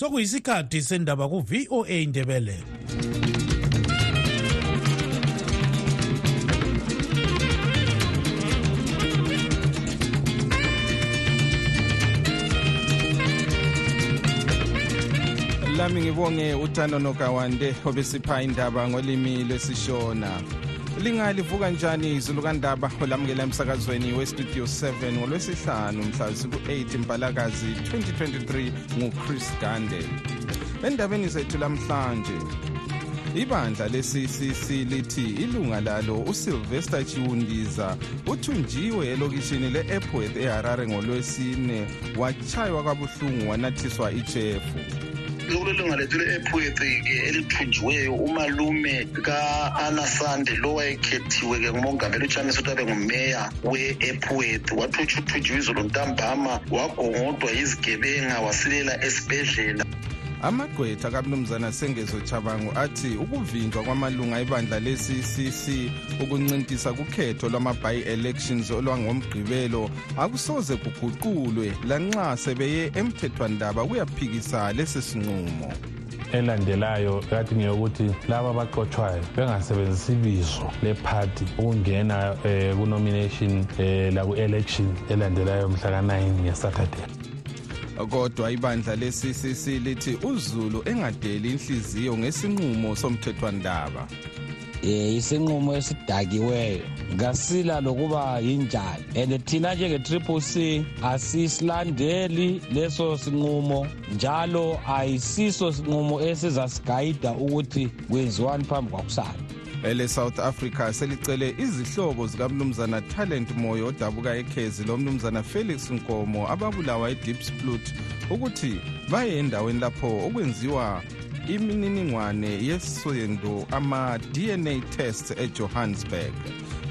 sokuyisikhathi sendaba ku-voa indebele lami ngibonge utano nokawande obesipha indaba ngolimi lwesishona. Lingalivuka njani izulu kandaba? Olamukela emsakazweni westudio 7 ngolwesihlanu mhla ziku-8 mbalakazi 2023 nguchris gande. Endabeni zethu lamhlanje ibandla le-ccc lithi ilunga lalo usylvester chiwundiza uthunjiwe elokishini le-epworth eharare ngolwesine wachaywa kabuhlungu wanathiswa ichefu kulilunga lethu le-epworth-ke elithunjiweyo umalume ka-ana sande lo wayekhethiwe-ke ngumongameli uchanisi ukuthi abe ngumeya we-epworth wathi uthunjiwe izolo ntambama wagongodwa yizigebenga wasilela esibhedlela amagqwetha kamnumzana sengezo chabango athi ukuvinjwa kwamalunga ebandla le-ccc ukuncintisa kukhetho lwama-by-elections olwangomgqibelo akusoze kuguqulwe lanxa sebeye emthethwandaba kuyaphikisa lesi sinqumo. Elandelayo kathi ngeyokuthi laba abaqotshwayo bengasebenzisi ibizo lephathi ukungena um ku-nomination um laku-election elandelayo mhla ka-9 ngesaturday. Kodwa ibandla le-ccc lithi uzulu engadeli inhliziyo ngesinqumo somthethwandaba. Eh isinqumo esidakiweyo. Ngasila lokuba yinjani? And thina njenge-triple c asisilandeli leso sinqumo njalo ayisiso sinqumo esizasigayida ukuthi kwenziwani phambi kwakusala ele-south africa selicele izihlobo zikamnumzana talent moyo odabuka ekhezi lomnumzana felix nkomo ababulawa edeep splut ukuthi baye endaweni lapho okwenziwa imininingwane yesendo ama-dna test ejohannesburg.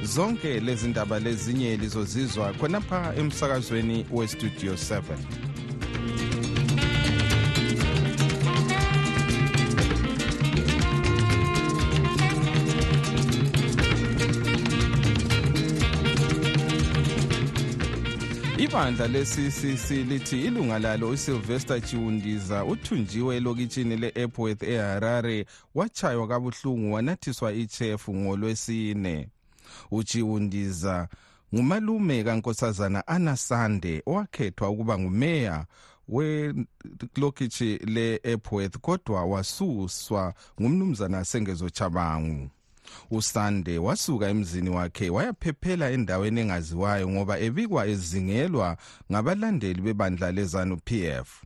Zonke lezi ndaba lezinye lizozizwa khonapha emsakazweni westudio 7 ibandla le-ccc lithi ilunga lalo usylvester chiwundiza uthunjiwe elokitshini le-epworth eharare wachaywa kabuhlungu wanathiswa ichefu ngolwesine. Uchiwundiza ngumalume kankosazana anasande owakhethwa ukuba ngumeya welokitshi le-epworth kodwa wasuswa ngumnumzana sengezo chabangu usande wasuka emzini wakhe wayaphephela endaweni engaziwayo ngoba ebikwa ezingelwa ngabalandeli bebandla lezanu PF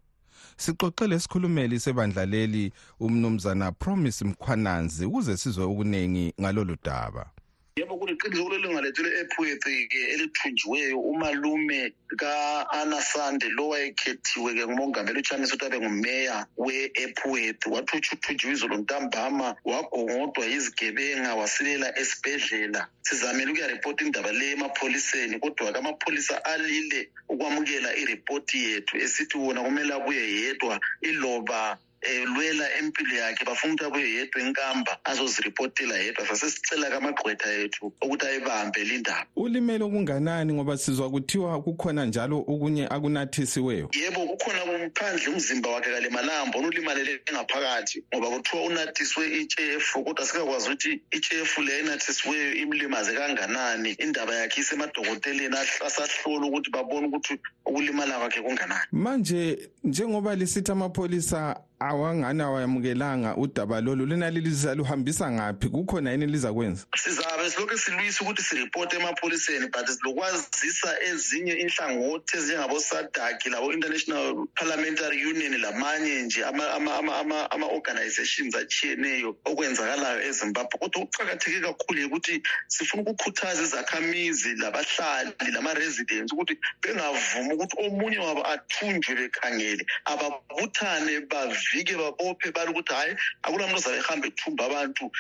sixoxele isikhulumeli sebandla leli umnumzana Promise Mkhwananzi ukuze sizwe ukuningi ngalolu daba yebo kuliqiniso kulelunga lethu le-epworth-ke elithunjiweyo umalume ka-ana sande lo wayekhethiwe-ke ngumongameli uchanisi ukuthi abe ngumeya we-epworth wathi uthunjiwe izolo ntambama wagongodwa yizigebenga wasilela esibhedlela. Sizamele ukuyaripota indaba le emapholiseni kodwa-ke amapholisa alile ukwamukela iripoti yethu esithi wona kumele abuye yedwa iloba elwela empilo yakhe bafuna ukuthi abuye yedwa enkamba azoziripotela yedwa. Sasesicela kamagqwetha ethu ukuthi ayibambe lindaba. Ulimele okunganani ngoba sizwa kuthiwa kukhona njalo okunye akunathisiweyo? Yebo kukhona phandle umzimba wakhe kalimalanga mbona ulimalele ngaphakathi ngoba kuthiwa unathiswe itshefu kodwa sikakwazi ukuthi itshefu le enathisiweyo imlimaze kanganani. Indaba yakhe isemadokoteleni asahlola ukuthi babone ukuthi ukulimala kwakhe kunganani? Manje njengoba lisithi amapholisa awangani awayamukelanga udaba lolu lina liliza luhambisa ngaphi? Kukhona yini lizakwenza sizabe silokhu silwisa ukuthi siripote emapholiseni but silokwazisa ezinye inhlangothi ezinjengabosadaki labo-international parliamentary union lamanye nje ama-organizations achiyeneyo okwenzakalayo ezimbabwe. Kodwa okuqakatheke kakhulu yikuthi sifuna ukukhuthaza izakhamizi labahlali lama-residents ukuthi bengavumi ukuthi omunye wabo athunjwe bekhangele ababuthane bavike babophe bali ukuthi hhayi akula muntu ozabe ehambe ethumba abantu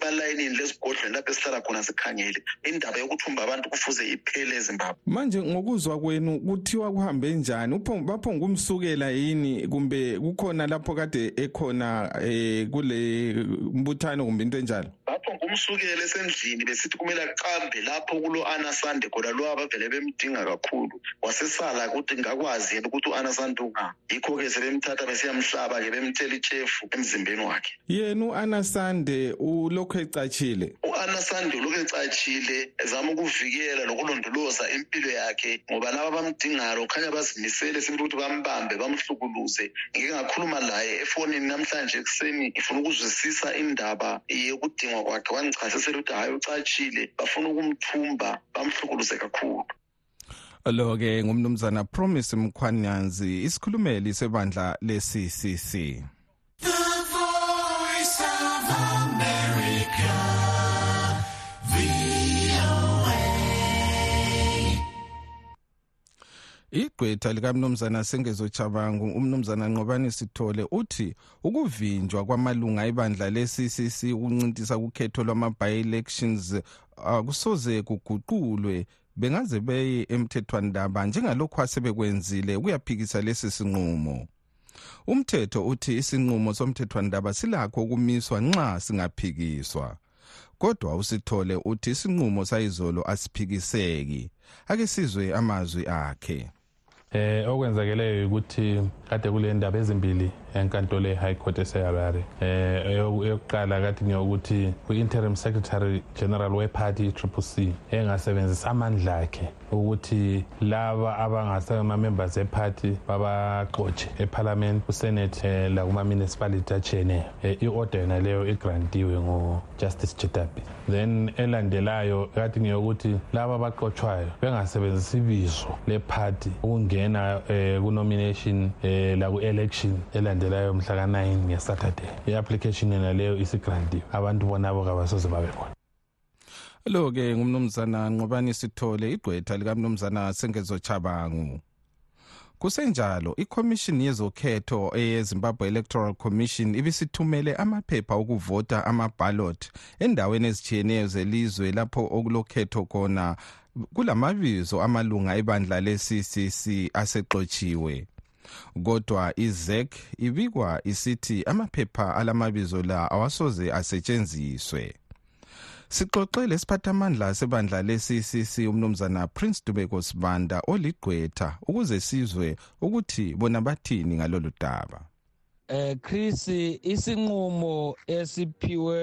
balayinini lesigodlweni lapho esihlala khona sikhangele. Indaba yokuthumba abantu kufuze iphele ezimbabwe. Manje ngokuzwa kwenu kuthiwa kuhambe njani? Baphongumsukela yini? Kumbe kukhona lapho kade ekhona um kule mbuthano kumbe into enjalo kumsukela esendlini besithi kumele aqambe lapho kulo anasande khona lo abavele bemdinga kakhulu. Wasesala ukuthi ngakwazi yena ukuthi u-anasande unga. Yikho-ke sebemthatha besiyamhlaba-ke bemthela itshefu emzimbeni wakhe. Yena u-anasande ulokhu ecatshile? U-anasande ulokhu ecatshile ezama ukuvikela lokulondoloza impilo yakhe ngoba laba bamdingayo khanya bazimisele sibili ukuthi bambambe bamhlukuluze. Ngike ngakhuluma laye efonini namhlanje ekuseni ngifuna ukuzwisisa indaba yokudingwa kwakhe wangichasisela ukuthi hayi ucatshile. Bafuna ukumthumba bamhlukuluse kakhulu. Lo-ke ngumnumzana promise mkhwanyanzi isikhulumeli sebandla le-ccc igqwetha likamnumzana sengezochabangu umnumzana nqobani sithole uthi ukuvinjwa kwamalunga ebandla le-ccc ukuncintisa kukhetho lwama-by-elections akusoze kuguqulwe. Bengaze beye emthethwandaba njengalokhu asebekwenzile ukuyaphikisa lesi sinqumo. Umthetho uthi isinqumo somthethwandaba silakho ukumiswa nxa singaphikiswa. Kodwa usithole uthi isinqumo sayizolo asiphikiseki ake sizwe amazwi akhe eh okwenzakeleyo ukuthi kade kule ndaba ezimbili enkantolo e-high court eseharare. Eh eyokuqala kade ngiyokuthi kwi-interim secretary general weparty i-triple c engasebenzisa amandla akhe ukuthi laba abangasemamembers eparty babaxotshe epharlament kusenate eh, lakuma-municipality atshiyeneyo eh, i-order yona leyo igrantiwe ngujustice chitabi then elandelayo kade ngiyokuthi laba abaxotshwayo bengasebenzisa ibizo leparty ukungena eh, ku-nomination eh, laku-election elandelayo mhla ka-9 ngesaturday. I-application yona leyo isigrantiwe abantu bonabo kabasoze babe khona. Lo-ke ngumnumzana nqobani sithole igqwetha likamnumzana sengezochabangu kusenjalo ikhomishini yezokhetho eyezimbabwe electoral commission ibisithumele amaphepha okuvota amaballot endaweni ezitshiyeneyo zelizwe lapho okulokhetho khona kulamabizo amalunga ebandla le-ccc asexotshiwe kodwa izec ibikwa isithi amaphepha alamabizo la awasoze asetshenziswe. Sixoxe lesiphathamandla sebandla le-ccc umnumzana prince dubeko sibanda oligqwetha ukuze sizwe ukuthi bona bathini ngalolu daba. Eh Chris isinqumo esiphiwe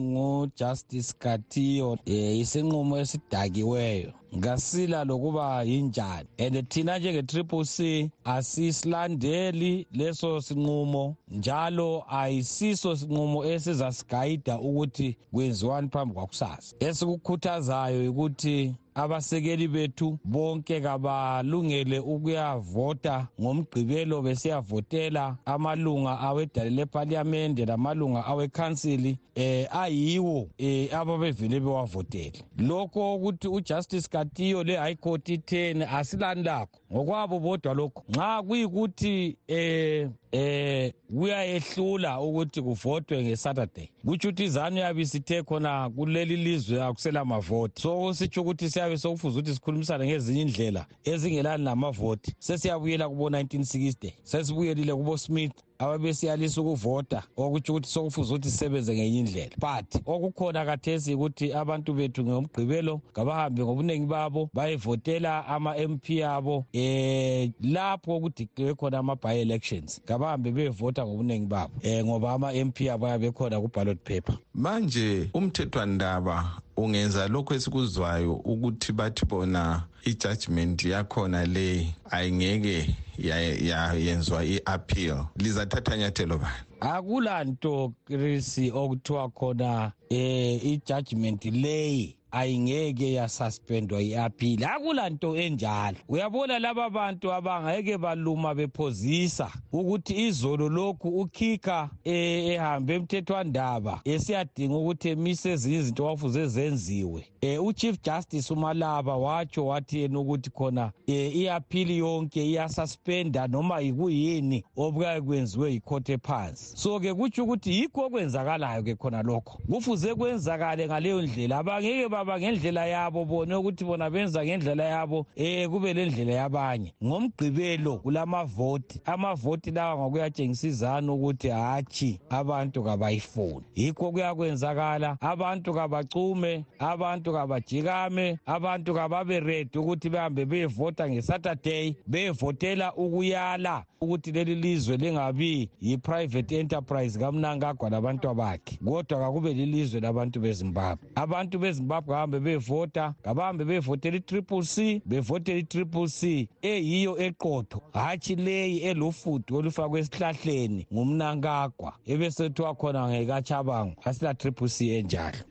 nguJustice Katiyo eh isinqumo esidakiweyo ngasila lokuba yinjani. And thina njenge-triple c asisilandeli leso sinqumo njalo ayisiso sinqumo esizasigayida ukuthi kwenziwani phambi kwakusasa. Esikukhuthazayo ukuthi abasekeli bethu bonke kabalungele ukuyavota ngomgqibelo besiyavotela amalunga awedale lepaliyamende lamalunga awekhansili eh ayiwo eh ababevele bewavotele. Lokho ukuthi ujustice katiyo le-high court itheni asilani lakho ngokwabo bodwa lokho. Nxa kuyikuthi eh eh kuyayehlula ukuthi kuvotwe ngesaturday. Kutsho ukuthi izanu yabe sithe khona kuleli lizwe akusela mavoti so kusitsho ukuthi siyabe sokufuza ukuthi sikhulumisane ngezinye indlela ezingelani namavoti. Sesiyabuyela kubo-1960 sesibuyelile kubo-smith ababesiyalisa ukuvota okutsho ukuthi sokufuze ukuthi sisebenze ngenye indlela. But okukhona kathesi ukuthi abantu bethu ngomgqibelo ngabahambe ngobuningi babo bayevotela ama-mp abo eh lapho kudikliwe khona ama-by-elections. Ngabahambe beyevota ngobuningi babo eh ngoba ama-mp abo ayabe khona ku-ballot paper. Manje umthethwandaba ungenza lokho esikuzwayo ukuthi bathi bona i-judgment yakhona le ayingeke yenzwa i-appeal. Lizathatha nyathelo bani? Akulanto krisi okuthiwa khona eh i-judgment leyi ayingeke yasuspendwa i-appeal. Akulanto enjalo. Uyabona laba bantu abangeke baluma bephozisa ukuthi izolo lokhu ukhikha ehambe emthethwandaba esiyadinga ukuthi emise ezinye izinto wafuze zenziwe. Um uchief justice umalaba watsho wathi yena ukuthi khona um i-aphili yonke iyasuspenda noma yikuyini obukaye kwenziwe yikhothe phansi so-ke kutsho ukuthi yikho okwenzakalayo-ke khona lokho. Kufuze kwenzakale ngaleyo ndlela. Abangeke kaba ngendlela yabo bona ukuthi bona benza ngendlela yabo um kube lendlela yabanye. Ngomgqibelo kulamavoti. Amavoti lawa ngokuyatshengisa izani ukuthi hatshi abantu kabayifuni. Yikho kuyakwenzakala abantu kabacume abantu kabajikame abantu kababe redi ukuthi behambe beyevota ngesaturday beyevotela ukuyala ukuthi leli lizwe lingabi yi-private enterprise kamnankagwa labantu bakhe kodwa kakube lilizwe labantu bezimbabwe. Abantu bezimbabwe kahambe bevota kabahambe bevotela i-triple c bevotela i-triple c. Eyiyo eqotho hatshi leyi elufudu olufakwe esihlahleni ngumnankagwa ebesethiwa khona ngekachabango asila triple c enjalo.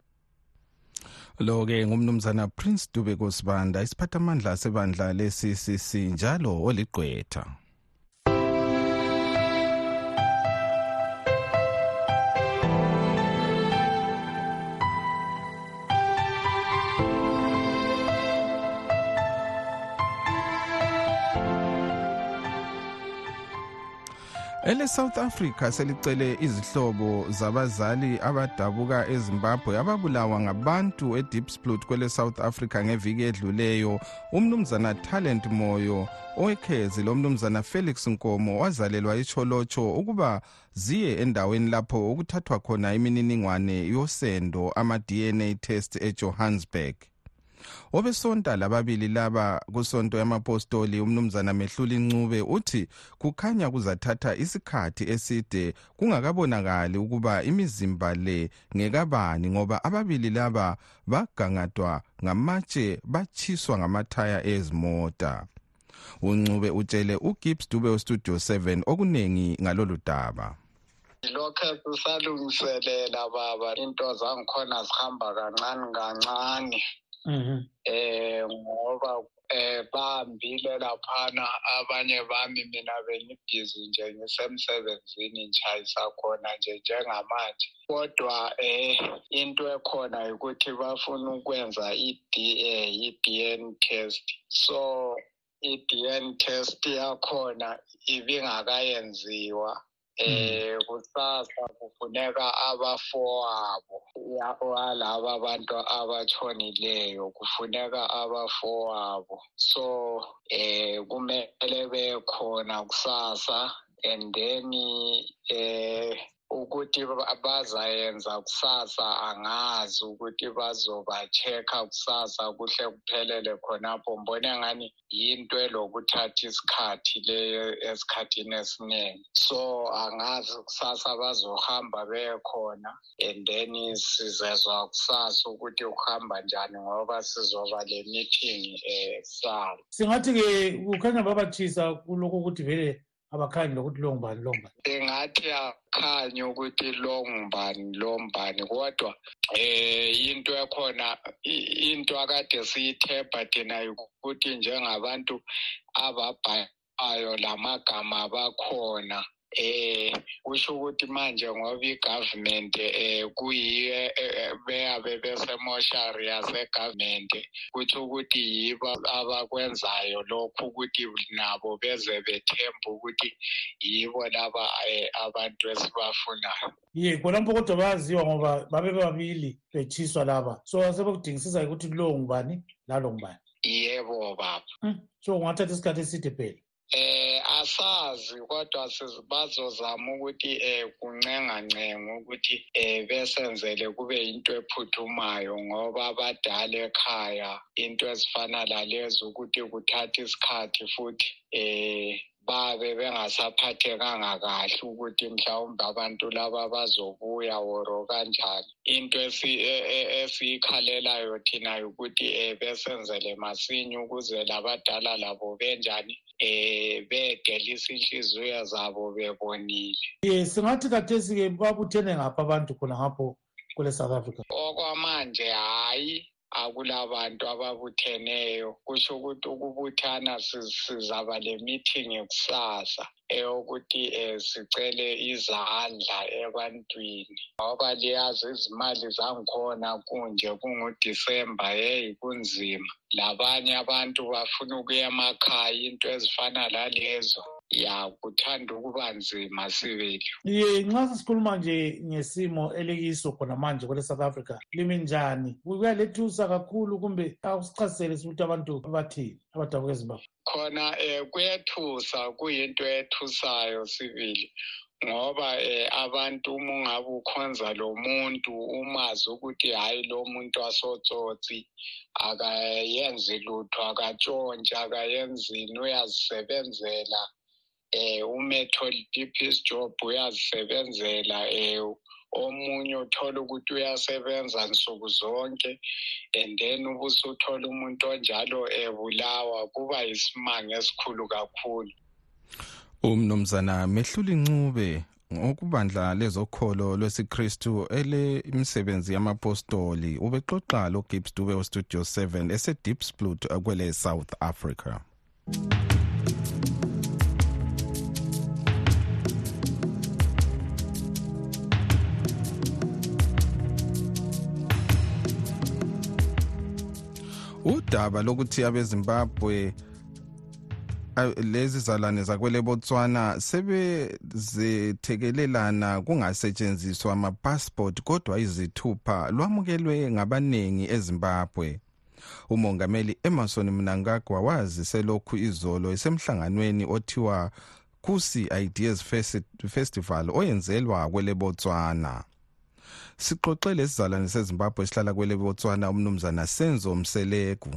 Lo-ke ngumnumzana prince dube kosibanda isiphathamandla sebandla le-ccc njalo oligqwetha. Ele-south africa selicele izihlobo zabazali abadabuka ezimbabwe ababulawa ngabantu edipsplut kwele-south africa ngeviki edluleyo. Umnumzana talent moyo owekhezi lomnumzana felix nkomo wazalelwa echolotsho ukuba ziye endaweni lapho okuthathwa khona imininingwane yosendo ama-dna test ejohannesburg. Obesonta lababili laba kusonto yamapostoli umnumzana mehluli ncube uthi kukhanya kuzathatha isikhathi eside kungakabonakali ukuba imizimba le ngekabani ngoba ababili laba bagangadwa ngamatshe batshiswa ngamathaya ezimota uncube utshele ugibbs dube westudio 7 okuningi ngalolu daba lokho sisalungiselela baba into zangikhona zihamba kancane kancane. Eh ngoba eh bahambile laphana abanye bami mina bengibhizi nje ngisemsebenzini ngichayisa khona nje njengamanje. Kodwa eh into ekhona ukuthi bafuna ukwenza i-DA i-DN test. So i-DN test yakhona ibingakayenziwa. Eh kusasa kufuneka abafowabo walaba abantu abatshonileyo kufuneka abafowabo so eh kumele bekhona kusasa and then eh ukuthi bazayenza kusasa angazi ukuthi bazoba-check-a kusasa kuhle kuphelele khonapho. Mbone ngani yinto elokuthatha isikhathi leyo esikhathini esiningi. So angazi kusasa bazohamba bekhona and then sizezwa kusasa ukuthi kuhamba njani ngoba sizoba le meeting um kusasa singathi-ke kukhanya babathisa kulokhu ukuthi vele abakhanyi lokuthi lo ngubani lo ngubani engathi akhanyi ukuthi lo ngubani lo mbani kodwa eh into ekhona i- into akade siyithemba thina ukuthi njengabantu ababhayo lamagama bakhona. Eh kusho ukuthi manje ngoba igovernment eh kuyiyo beyabe besemoshari yasegovernment kutho ukuthi yibo abakwenzayo lokhu ukuthi nabo beze bethemba ukuthi yibo laba eh, abantu esibafunayo. Ye khonapho kodwa bayaziwa ngoba babe babili betshiswa laba. So sebekudingisisa ukuthi lo ngubani lalo ngubani? Yebo baba. Hmm, so kungathatha isikhathi eside phela. Eh asazi kodwa siz- bazozama ukuthi eh kuncengancenga ukuthi eh besenzele kube into ephuthumayo ngoba abadala ekhaya into ezifana lalezo ukuthi kuthatha isikhathi futhi eh babe bengasaphathekanga kahle ukuthi mhlawumbe abantu laba bazobuya oro kanjani. Into esi- e- e- esiyikhalelayo thina ukuthi um besenzele masinya ukuze labadala labo benjani um bedelisa inhliziyo zabo bebonile. Ye singathi kathesi-ke babuthene ngaphi abantu khona ngapho kule south africa? Okwamanje hhayi akulabantu ababutheneyo. Kusho ukuthi ukubuthana si- sizaba le meeting kusasa eyokuthi um sicele izandla ebantwini. Ngoba liyazi izimali zangikhona kunje kungudisemba yeyi kunzima. Labanye abantu bafuna ukuya emakhaya into ezifana lalezo ya kuthanda ukuba nzima sibili ye nxa sesikhuluma nje ngesimo elikiso khona manje kwele south africa limi njani? Kuyalethusa kakhulu kumbe akusichasisele ukuthi abantu bathini abadabuka ezimbabwe. Khona um kuyethusa kuyinto ethusayo sibili ngoba eh abantu uma ungabe ukhonza lo muntu umazi ukuthi hhayi lo muntu asotsotsi akayenzi lutho akatshontshi akayenzini uyazisebenzela eh umethodipis job uyazisebenzela eh omunye uthola ukuthi uyasebenza nsuku zonke and then ubusuthola umuntu onjalo ebulawa kuba yisimanga esikhulu kakhulu. Umnumzana mehluli ncube ngokubandla lezokholo lwesikristu elemisebenzi yamapostoli ubexoxa logibbs dube westudio 7 esedipsplut kwele south africa. Udaba lokuthi abezimbabwe lezi zalwane zakwele botswana sebezethekelelana kungasetshenziswa amapassport kodwa izithupha lwamukelwe ngabaningi ezimbabwe. Umongameli emerson mnangagwa waziselokhu izolo esemhlanganweni othiwa kusi ideas festival oyenzelwa kwele botswana sixoxe lesizalwane sezimbabwe esihlala kwele botswana umnumzana senzo mseleku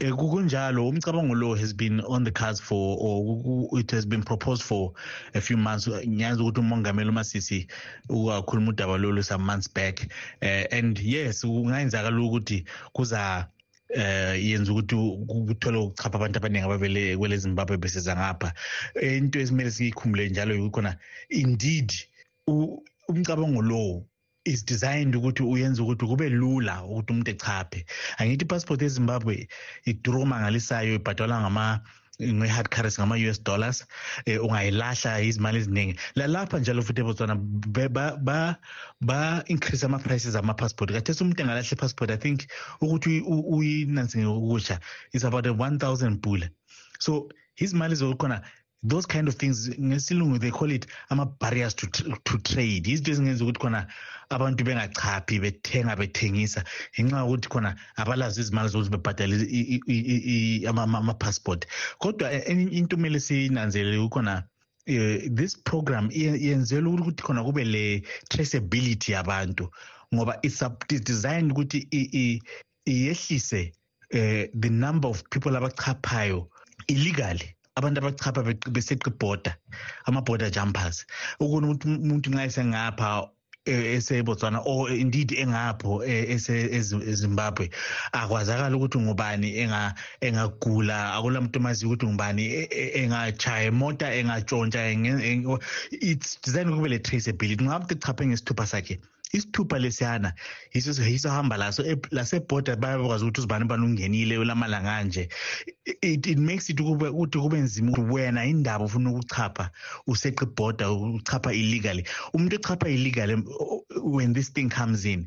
Eh, kunjalo umcabango lo has been on the cards for or it has been proposed for a few months. Ngiyazi ukuthi umongameli umasisi ukakhuluma udaba lolu some months back. Uh, and yes kungayenzakala ukuthi kuza eh yenza ukuthi kuthole ukuchapha abantu abaningi abavele kwele Zimbabwe beseza ngapha. Into esimele siyikhumbule njalo yikhona indeed umcabango lo is designed ukuthi uyenze ukuthi kube lula ukuthi umuntu echaphe. Angithi ipassport ezimbabwe idura okumangalisayo ibhadalwa ngama nge-hard currency ngama-us dollars um ungayilahla izimali eziningi. Lalapha njalo futhi ebotswana ba-increase ama-prices ama-passport. Kathesi umuntu engalahle i-passport i think ukuthi uyinansi ngokusha is about a one thousand bula so izimali zokukhona those kind of things ngesilungu they call it ama-barriers to, to trade. Izinto ezingenza ukuthi khona abantu bengachaphi bethenga bethengisa ngenxa yokuthi khona abalazo izimali zokuthi bebhadale ama-passport. Kodwa into kumele siyinanzelele ukhona uh, this program yenzelwe ukuthi khona kube le traceability yabantu ngoba it's designed ukuthi iyehlise uh, the number of people abachaphayo illegally. Abantu abachapha beseqa ibhoda ama-border jumpers ukuna ukuthi umuntu nxa esengapha e, esebotswana or indeed engapho e, ezimbabwe akwazakala ukuthi ngubani engagula. Akula muntu omaziyo ukuthi ngubani e, engachaya imota engatshontsha it's designed kube le traceability ngabe chaphe ngesithupha sakhe isithupha lesiyana yiso yiso hamba laso lasebhoda bayakwazi ukuthi uzibani bani ungenile ulamalanga anje. It, it makes it kube ukuthi kube nzima ukuthi wena indaba ufuna ukuchapha useqa ibhoda uchapha illegally. Umuntu echapha illegally when this thing comes in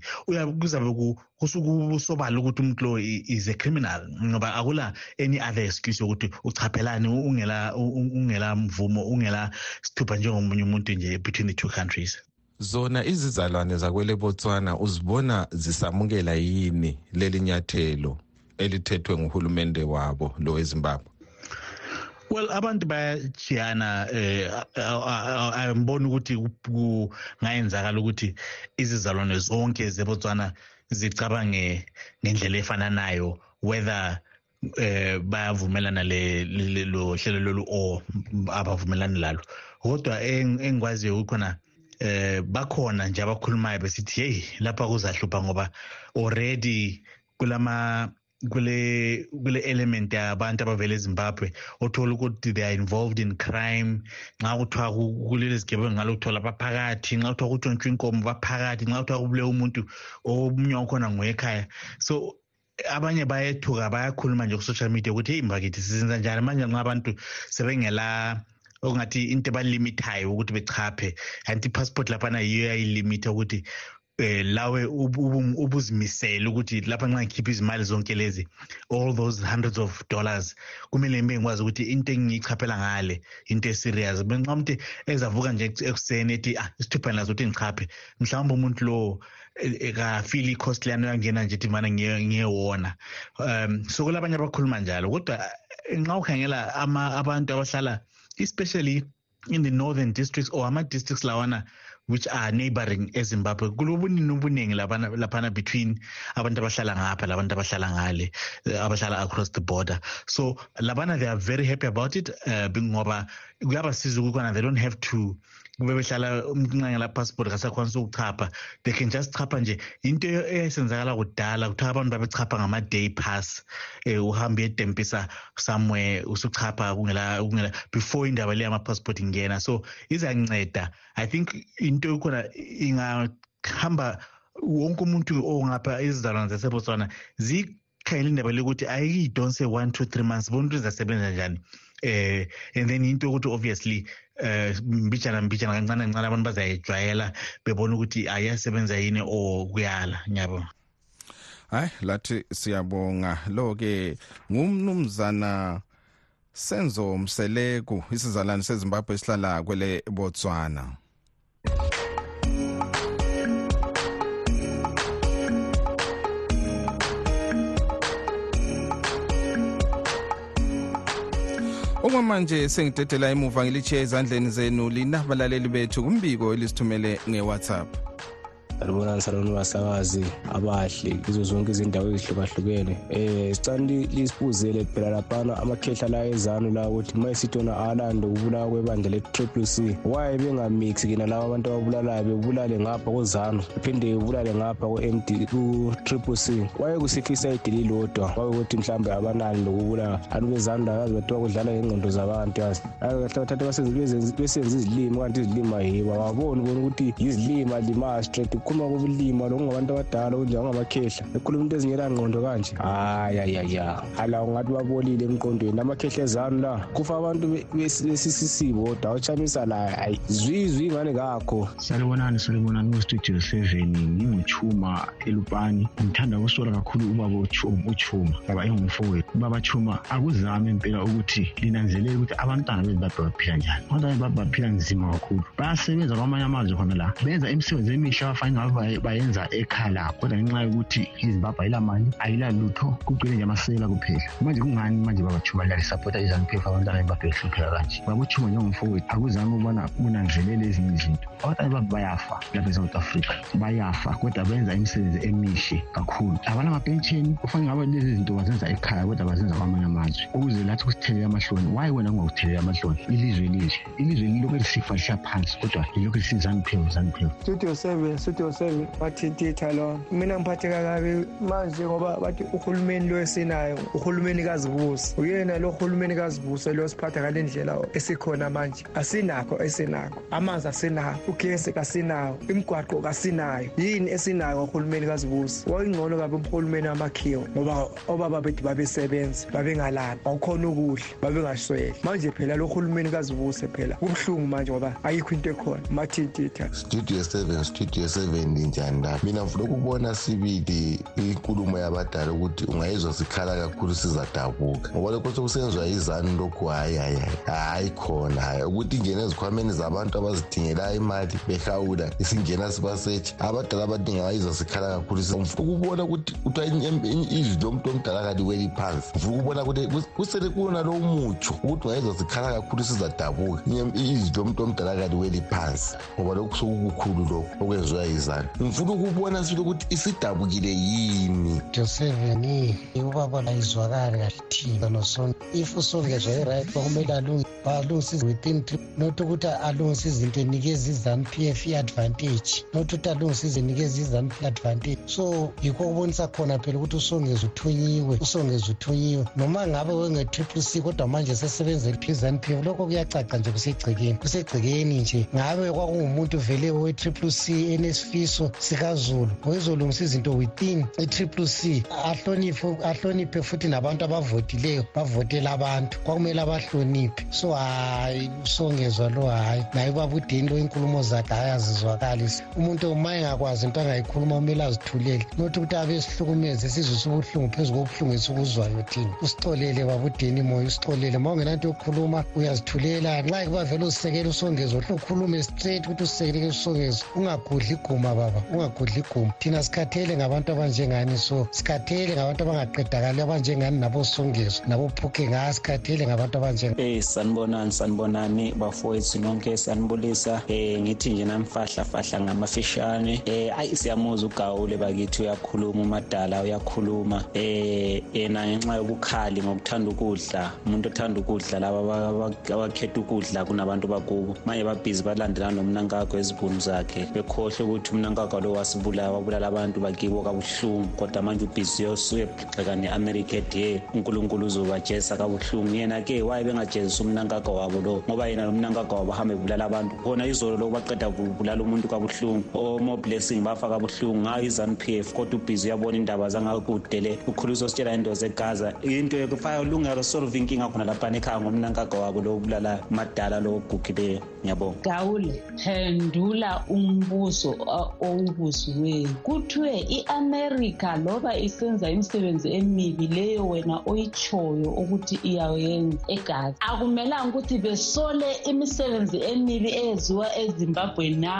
kuzabe kusobala ukuthi umuntu lo is a criminal ngoba akula any other excuse yokuthi uchaphelani ungela ungela mvumo ungela sithupha njengomunye umuntu nje between the two countries. Zona izizalwane zakwele botswana uzibona zisamukela yini leli nyathelo elithethwe nguhulumende wabo lo wezimbabwe well abantu bayajiyana eh angiboni ukuthi kungayenzakala ukuthi izizalwane zonke zebotswana zicabange ngendlela efananayo whether eh bayavumelana le lo hlelo lolu or abavumelani lalo kodwa engikwaziyo ukukhona eh bakhona nje abakhulumayo besithi hey lapha kuzahlupha ngoba already kulama kule kule element yabantu abavela ezimbabwe othola ukuthi they are involved in crime. Nxa kuthiwa kuleli zigebengu ngalo kuthola baphakathi nxa kuthiwa kutshontshwa inkomo baphakathi nxa kuthiwa kubule umuntu omunye wakhona ngowekhaya. So abanye bayethuka bayakhuluma nje ku-social media ukuthi heyi mbakithi sizenza njani? Manje nxa abantu sebengela okungathi into ebalimithayo ukuthi bechaphe kanti ipassport laphana yiyo yayilimitha ukuthi eh lawe ubuzimisela ukuthi lapha nxa ngikhipha izimali zonke lezi all those hundreds of dollars kumele ngibe ngikwazi ukuthi into engiyichaphela ngale into eserious. Benxa umuntu ezavuka nje ekuseni ethi ah isithupha nazo ukuthi ngichaphe mhlawumbe umuntu lo ekafili i-cost leyana yangena nje ethi mana ngiyewona um so kulabanye abakhuluma njalo kodwa nxa ukhangela abantu abahlala especially in the northern districts or ama-districts lawana which are neighboring ezimbabwe. Kulobunini obuningi laphana between abantu abahlala ngapha labantu abahlala ngale abahlala across the border. So labana they are very happy about it uh, ngoba kuyabasiza ukubana they don't have to kube behlala umnqangela passport kasakhwanisa ukuchapha they can just chapha nje into eyayisenzakala kudala kuthiwa abantu babechapha ngama-day pass. Um uhambe uyedempisa somewhere usuchapha kungela kungela before indaba le yama-passport ingena. So izanceda. I think into ekhona ingahamba wonke umuntu ongapha izizalwane zasebotswana zikhangela indaba lokuthi ayikiyidonse one two three months. Bona ukuthi izasebenza njani? Eh and then into ukuthi obviously eh mbijana mbijana kancane kancane abantu bazayijwayela bebona ukuthi ayasebenza yini or kuyala ngiyabona hayi lathi siyabonga. Lo ke ngumnumzana senzo mseleku isizalwane sezimbabwe esihlala kwele botswana. Okwamanje sengidedela emuva ngilitshiye ezandleni zenu lina balaleli bethu kumbiko elisithumele ngewhatsapp. Salibonani saloni basakazi abahle kizo zonke izindawo ezihlukahlukene. Um sicani lisibuzele phela laphana amakhehla la ezanu la ukuthi ma esithi ona alande ukubulawa kwebandla le-triple c waye bengamixi kina laba abantu ababulalayo bebulale ngapha kozanu bephinde bebulale ngapha ku-triple c? Waye kusifisa idili lodwa kwakukuthi mhlawumbe abanani lokubulawa? Anu bezanu lakazi bathiwa kudlala ngengqondo zabantu yazi? Bathathe besenza izilimi kanti izilimi ayibo. Ababoni bona ukuthi yizilimi alimayo straight ukukhuluma kobulima lokungabantu abadala okunjengamakhehla ekhuluma into ezingela ngqondo kanje. Hayayaya ala ungathi babolile emqondweni amakhehla ezanu la. Kufa abantu besisisibo kodwa awutshamisa layo ayi zwizwi ingane kakho salibonani salibonani kustudio seven nginguchuma elupani ngithanda ukusola kakhulu ubaba uchuma baba engumfowethu. Ubaba chuma akuzame impela ukuthi linanzelele ukuthi abantwana bezimbabwe baphila njani. Abantwana bezimbabwe baphila nzima kakhulu. Bayasebenza kwamanye amazwe khona la. Benza imisebenzi emihle abafanye ngabe bayenza ekhaya labo kodwa ngenxa yokuthi izimbabwe ayilamali ayilalutho kugcwele nje amasela kuphela. Manje kungani manje babachuma lalisapota izanupf abantwana behlupheka kanje? Babochuma njengomfowethu akuzange ukubana kunanzelele ezinye izinto. Abantwana bezimbabwe bayafa lapha e-south africa bayafa kodwa benza imisebenzi emihle kakhulu. Abanamapentsheni kufanele ngabe lezi zinto bazenza ekhaya kodwa bazenza kwamanye amazwe. Ukuze lathi kusithelele amahloni waye wena kungakuthelela amahloni? Ilizwe lihle ilizwe lilokhu lisifa lihla phansi kodwa lilokhu lisizanuphewu zanuphewu studio seven studio seven wathintitha lo. Mina ngiphatheka kabi manje ngoba bathi uhulumeni lo esinayo uhulumeni kazibusi. Uyena lo hulumeni kazibusi lo siphatha ngale ndlela esikhona manje. Asinakho esinakho amanzi asinawo ugesi kasinawo imigwaqo kasinayo. Yini esinayo ngohulumeni kazibusi? Wayingcono kabi umhulumeni amakhiwa ngoba obaba bethu babesebenza babengalali awukhona ukudla babengasweli. Manje phela lo hulumeni kazibusi phela kubuhlungu manje ngoba ayikho into ekhona. Mathintitha studio seven studio seven njani la mina ngifuna ukubona sibili inkulumo yabadala ukuthi ungayizwa sikhala kakhulu sizadabuka ngoba lokho sokusenziwa yizani lokhu? Hayi hayi hayi. Khona. Hayi ukuthi ingene ezikhwameni zabantu abazidingelayo imali behawula isingena sibasethi. Abadala abaningi abayizwa sikhala kakhulu ukubona ukuthi kuthiwa izwi lomuntu omdala kaliweli phansi. Ngifuna ukubona ukuthi kusele kuwona lowo mutsho ukuthi ungayizwa sikhala kakhulu sizadabuka izwi lomuntu omdala kaliweli phansi. Ngoba lokhu sokukukhulu lokhu okwenziwa yizani ngifuna ukubona sile ukuthi isidabukile yini? Joseveni ubaba ayizwakali kahle thina nosona if usongezwa i-right kwakumele balungise within not ukuthi alungise izinto enikeza izanu p f i-advantage not ukuthi alungise izinto enikeza izanu p advantage. So yikho okubonisa khona phela ukuthi usongeza uthunyiwe usongeza uthunyiwe. Noma ngabe wenge-triple c kodwa manje sesebenzela izanu p f lokho kuyacaca nje kusegcekeni kusegcekeni nje. Ngabe kwakungumuntu vele we-triple c ns isifiso sikazulu. Ngoyizolungisa izinto within i-triple c ahloniphe futhi nabantu abavotileyo bavotela abantu. Kwakumele abahloniphe. So hayi usongezwa lo hayi naye ubabudeni lo inkulumo zakhe hayi azizwakalisi umuntu uma engakwazi into angayikhuluma kumele azithulele. Nothi ukuthi abe sihlukumeze sizwe subuhlungu phezu kobuhlungu esukuzwayo thina. Usixolele babudeni moya usixolele. Ma ungenanto yokukhuluma uyazithulela. Nxa kuba vele uzisekele usongezo hle ukhulume straight ukuthi usisekeleke usongezo ungagudli iguma. Baba ungagudli iguma. Thina sikhathele ngabantu abanjengani so sikhathele ngabantu abangaqedakali abanjengani nabosongezo nabophukhe ngaa sikhathele ngabantu abanjengani. Eh sanibonani sanibonani bafowethu nonke sanibulisa. Eh ngithi nje namfahla fahla ngamafishane. Eh ayi siyamuzwa ugawule bakithi uyakhuluma umadala uyakhuluma. Eh yena ngenxa yobukhali ngokuthanda ukudla umuntu othanda ukudla laba abakhetha ukudla kunabantu bakubo. Manje babhizi balandelana nomnankakho ezibhunu zakhe bekhohle ukuthi umnankakho lo wasibulala wabulala abantu bakibo kabuhlungu kodwa manje ubhizi uyegxeka ne-america de unkulunkulu uzobajesa kabuhlungu. Yena-ke waye bengajezisa umnankakho wabo lo ngoba yena lo mnankakho wabo hambe ebulala abantu. Khona izolo lo baqeda kubulala umuntu kabuhlungu blessing ngayo f. Kodwa ubhizi uyabona indaba zegaza into inkinga khona laphana ekhaya ngomnankakho wabo lo madala lo ogugileyo ngiyabonga. Gawule phendula umbuzo owubuziweyo kuthiwe i-amerika loba isenza imisebenzi emibi leyo wena oyitshoyo ukuthi iyayenza egazi akumelanga ukuthi besole imisebenzi emibi eyenziwa ezimbabwe na?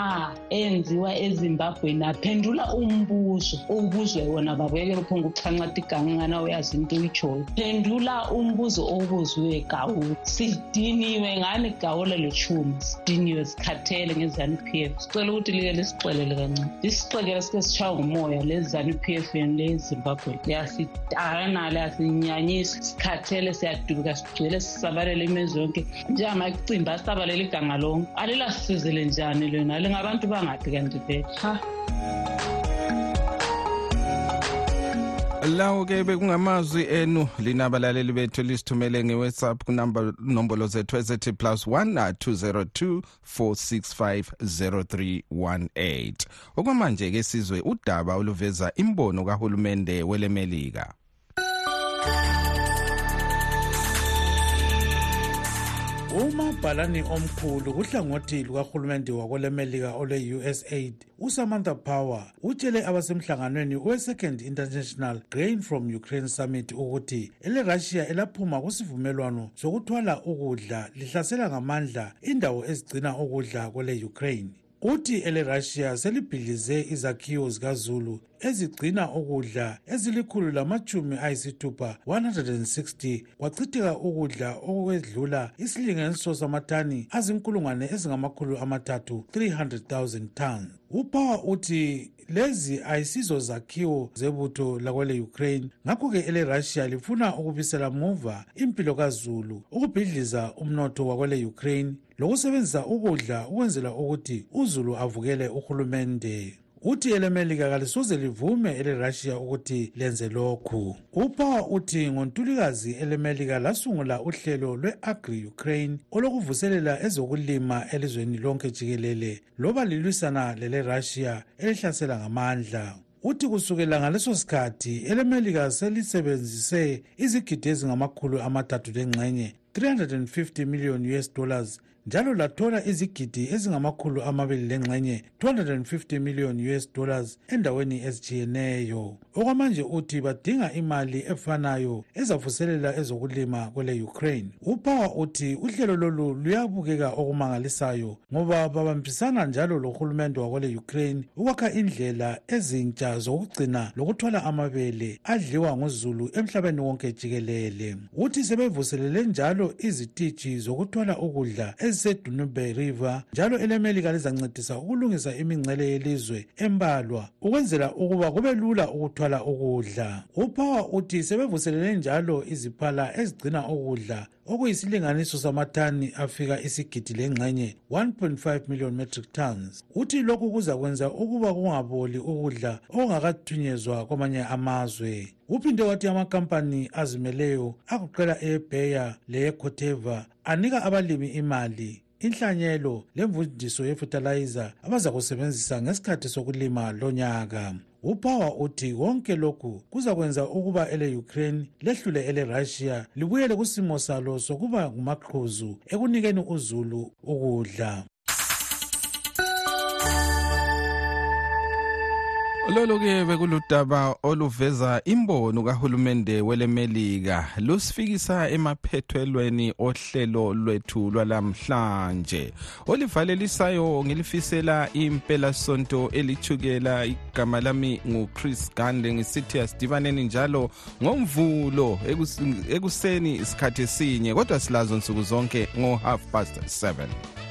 Eyenziwa ezimbabwe na? Phendula umbuzo owubuzwe wona babekele uphonga ukuchancata igangana uyazi into oyitshoyo. Phendula umbuzo owubuziwe gawule sidiniwe ngani gawule lechumi sidiniwe sikhathele ngezanu p f. Sicela ukuthi like lisixelele kancane. Lisixekele sike sitshaywa ngumoya lezanu p f yenu lezimbabwe liyasitakana liyasinyanyisa. Sikhathele siyaduka sigcwele sisabalele imizwe yonke. Njengamacimbi asabalela iganga lonke. Alilasisizele njani lona? Lingabantu bangaphi kanti vele? Ha lawo ke bekungamazwi enu lina abalaleli bethu lisithumele nge-whatsapp kunombolo zethu ezithi plus 1 202 465 0318 okwamanje-ke sizwe udaba oluveza imbono kahulumende welemelika umabhalani omkhulu kuhlangothi lukahulumende wakwelemelika olwe-usaid usamantha power utshele abasemhlanganweni we-second international grain from ukraine summit ukuthi elerussia elaphuma kusivumelwano sokuthwala ukudla lihlasela ngamandla indawo ezigcina ukudla kwele-ukraine. Uthi elerussia selibhidlize izakhiwo zikazulu ezigcina ukudla ezilikhulu lamachumi ayisithupha 160 kwachitheka ukudla okwedlula isilinganiso samatani azinkulungwane ezingamakhulu amathathu 300,000 tons. Upower uthi lezi ayisizo zakhiwo zebutho lakwele-ukraine. Ngakho-ke elerussia lifuna ukubisela muva impilo kazulu ukubhidliza umnotho wakwele-ukraine lokusebenzisa ukudla ukwenzela ukuthi uzulu avukele uhulumende. Uthi elemelika kalisoze livume elerussia ukuthi lenze lokhu. Upower uthi ngontulikazi elemelika lasungula uhlelo lwe-agri ukraine olokuvuselela ezokulima elizweni lonke jikelele loba lilwisana lelerussia elihlasela ngamandla. Uthi kusukela ngaleso sikhathi elemelika selisebenzise izigidi ezingamakhulu amathathu lengxenye 350 million us dollars njalo lathola izigidi ezingamakhulu amabili lengxenye 250 million us dollars endaweni ezitshiyeneyo. Okwamanje uthi badinga imali efanayo ezavuselela ezokulima kwele-ukraine upower uthi uhlelo lolu luyabukeka okumangalisayo ngoba babambisana njalo lohulumende wakwele-ukraine ukwakha indlela ezintsha zokugcina lokuthwala amabele adliwa nguzulu emhlabeni wonke jikelele. Uthi sebevuselele njalo izititshi zokuthwala ukudla ezisedunube river njalo elemelika lizancedisa ukulungisa imingcele yelizwe embalwa ukwenzela ukuba kube lula ukuthwala ukudla. Upower uthi sebevuselele njalo iziphala ezigcina ukudla. Okuyisilinganiso samatani afika isigidi lengxenye 1.5 million metric tons. Uthi lokhu kuzakwenza ukuba kungaboli ukudla okungakathunyezwa kwamanye amazwe. Uphinde wathi amakampani azimeleyo akuqela ebeya leyekoteva anika abalimi imali. Inhlanyelo lemvundiso yefutalayiza abaza kusebenzisa ngesikhathi sokulima lonyaka. Upower uthi konke lokhu kuzakwenza ukuba ele-ukraine lehlule ele-russia libuyele kusimo salo sokuba ngumaqhuzu ekunikeni uzulu ukudla. Lolu-ke bekuludaba oluveza imbono kahulumende welemelika. Lusifikisa emaphethelweni ohlelo lwethu lwalamhlanje olivalelisayo ngilifisela impelasonto elithukela igama lami nguchris gande. Ngisithi asidibaneni njalo ngomvulo ekuseni isikhathi esinye kodwa silazo nsuku zonke ngo-half past 7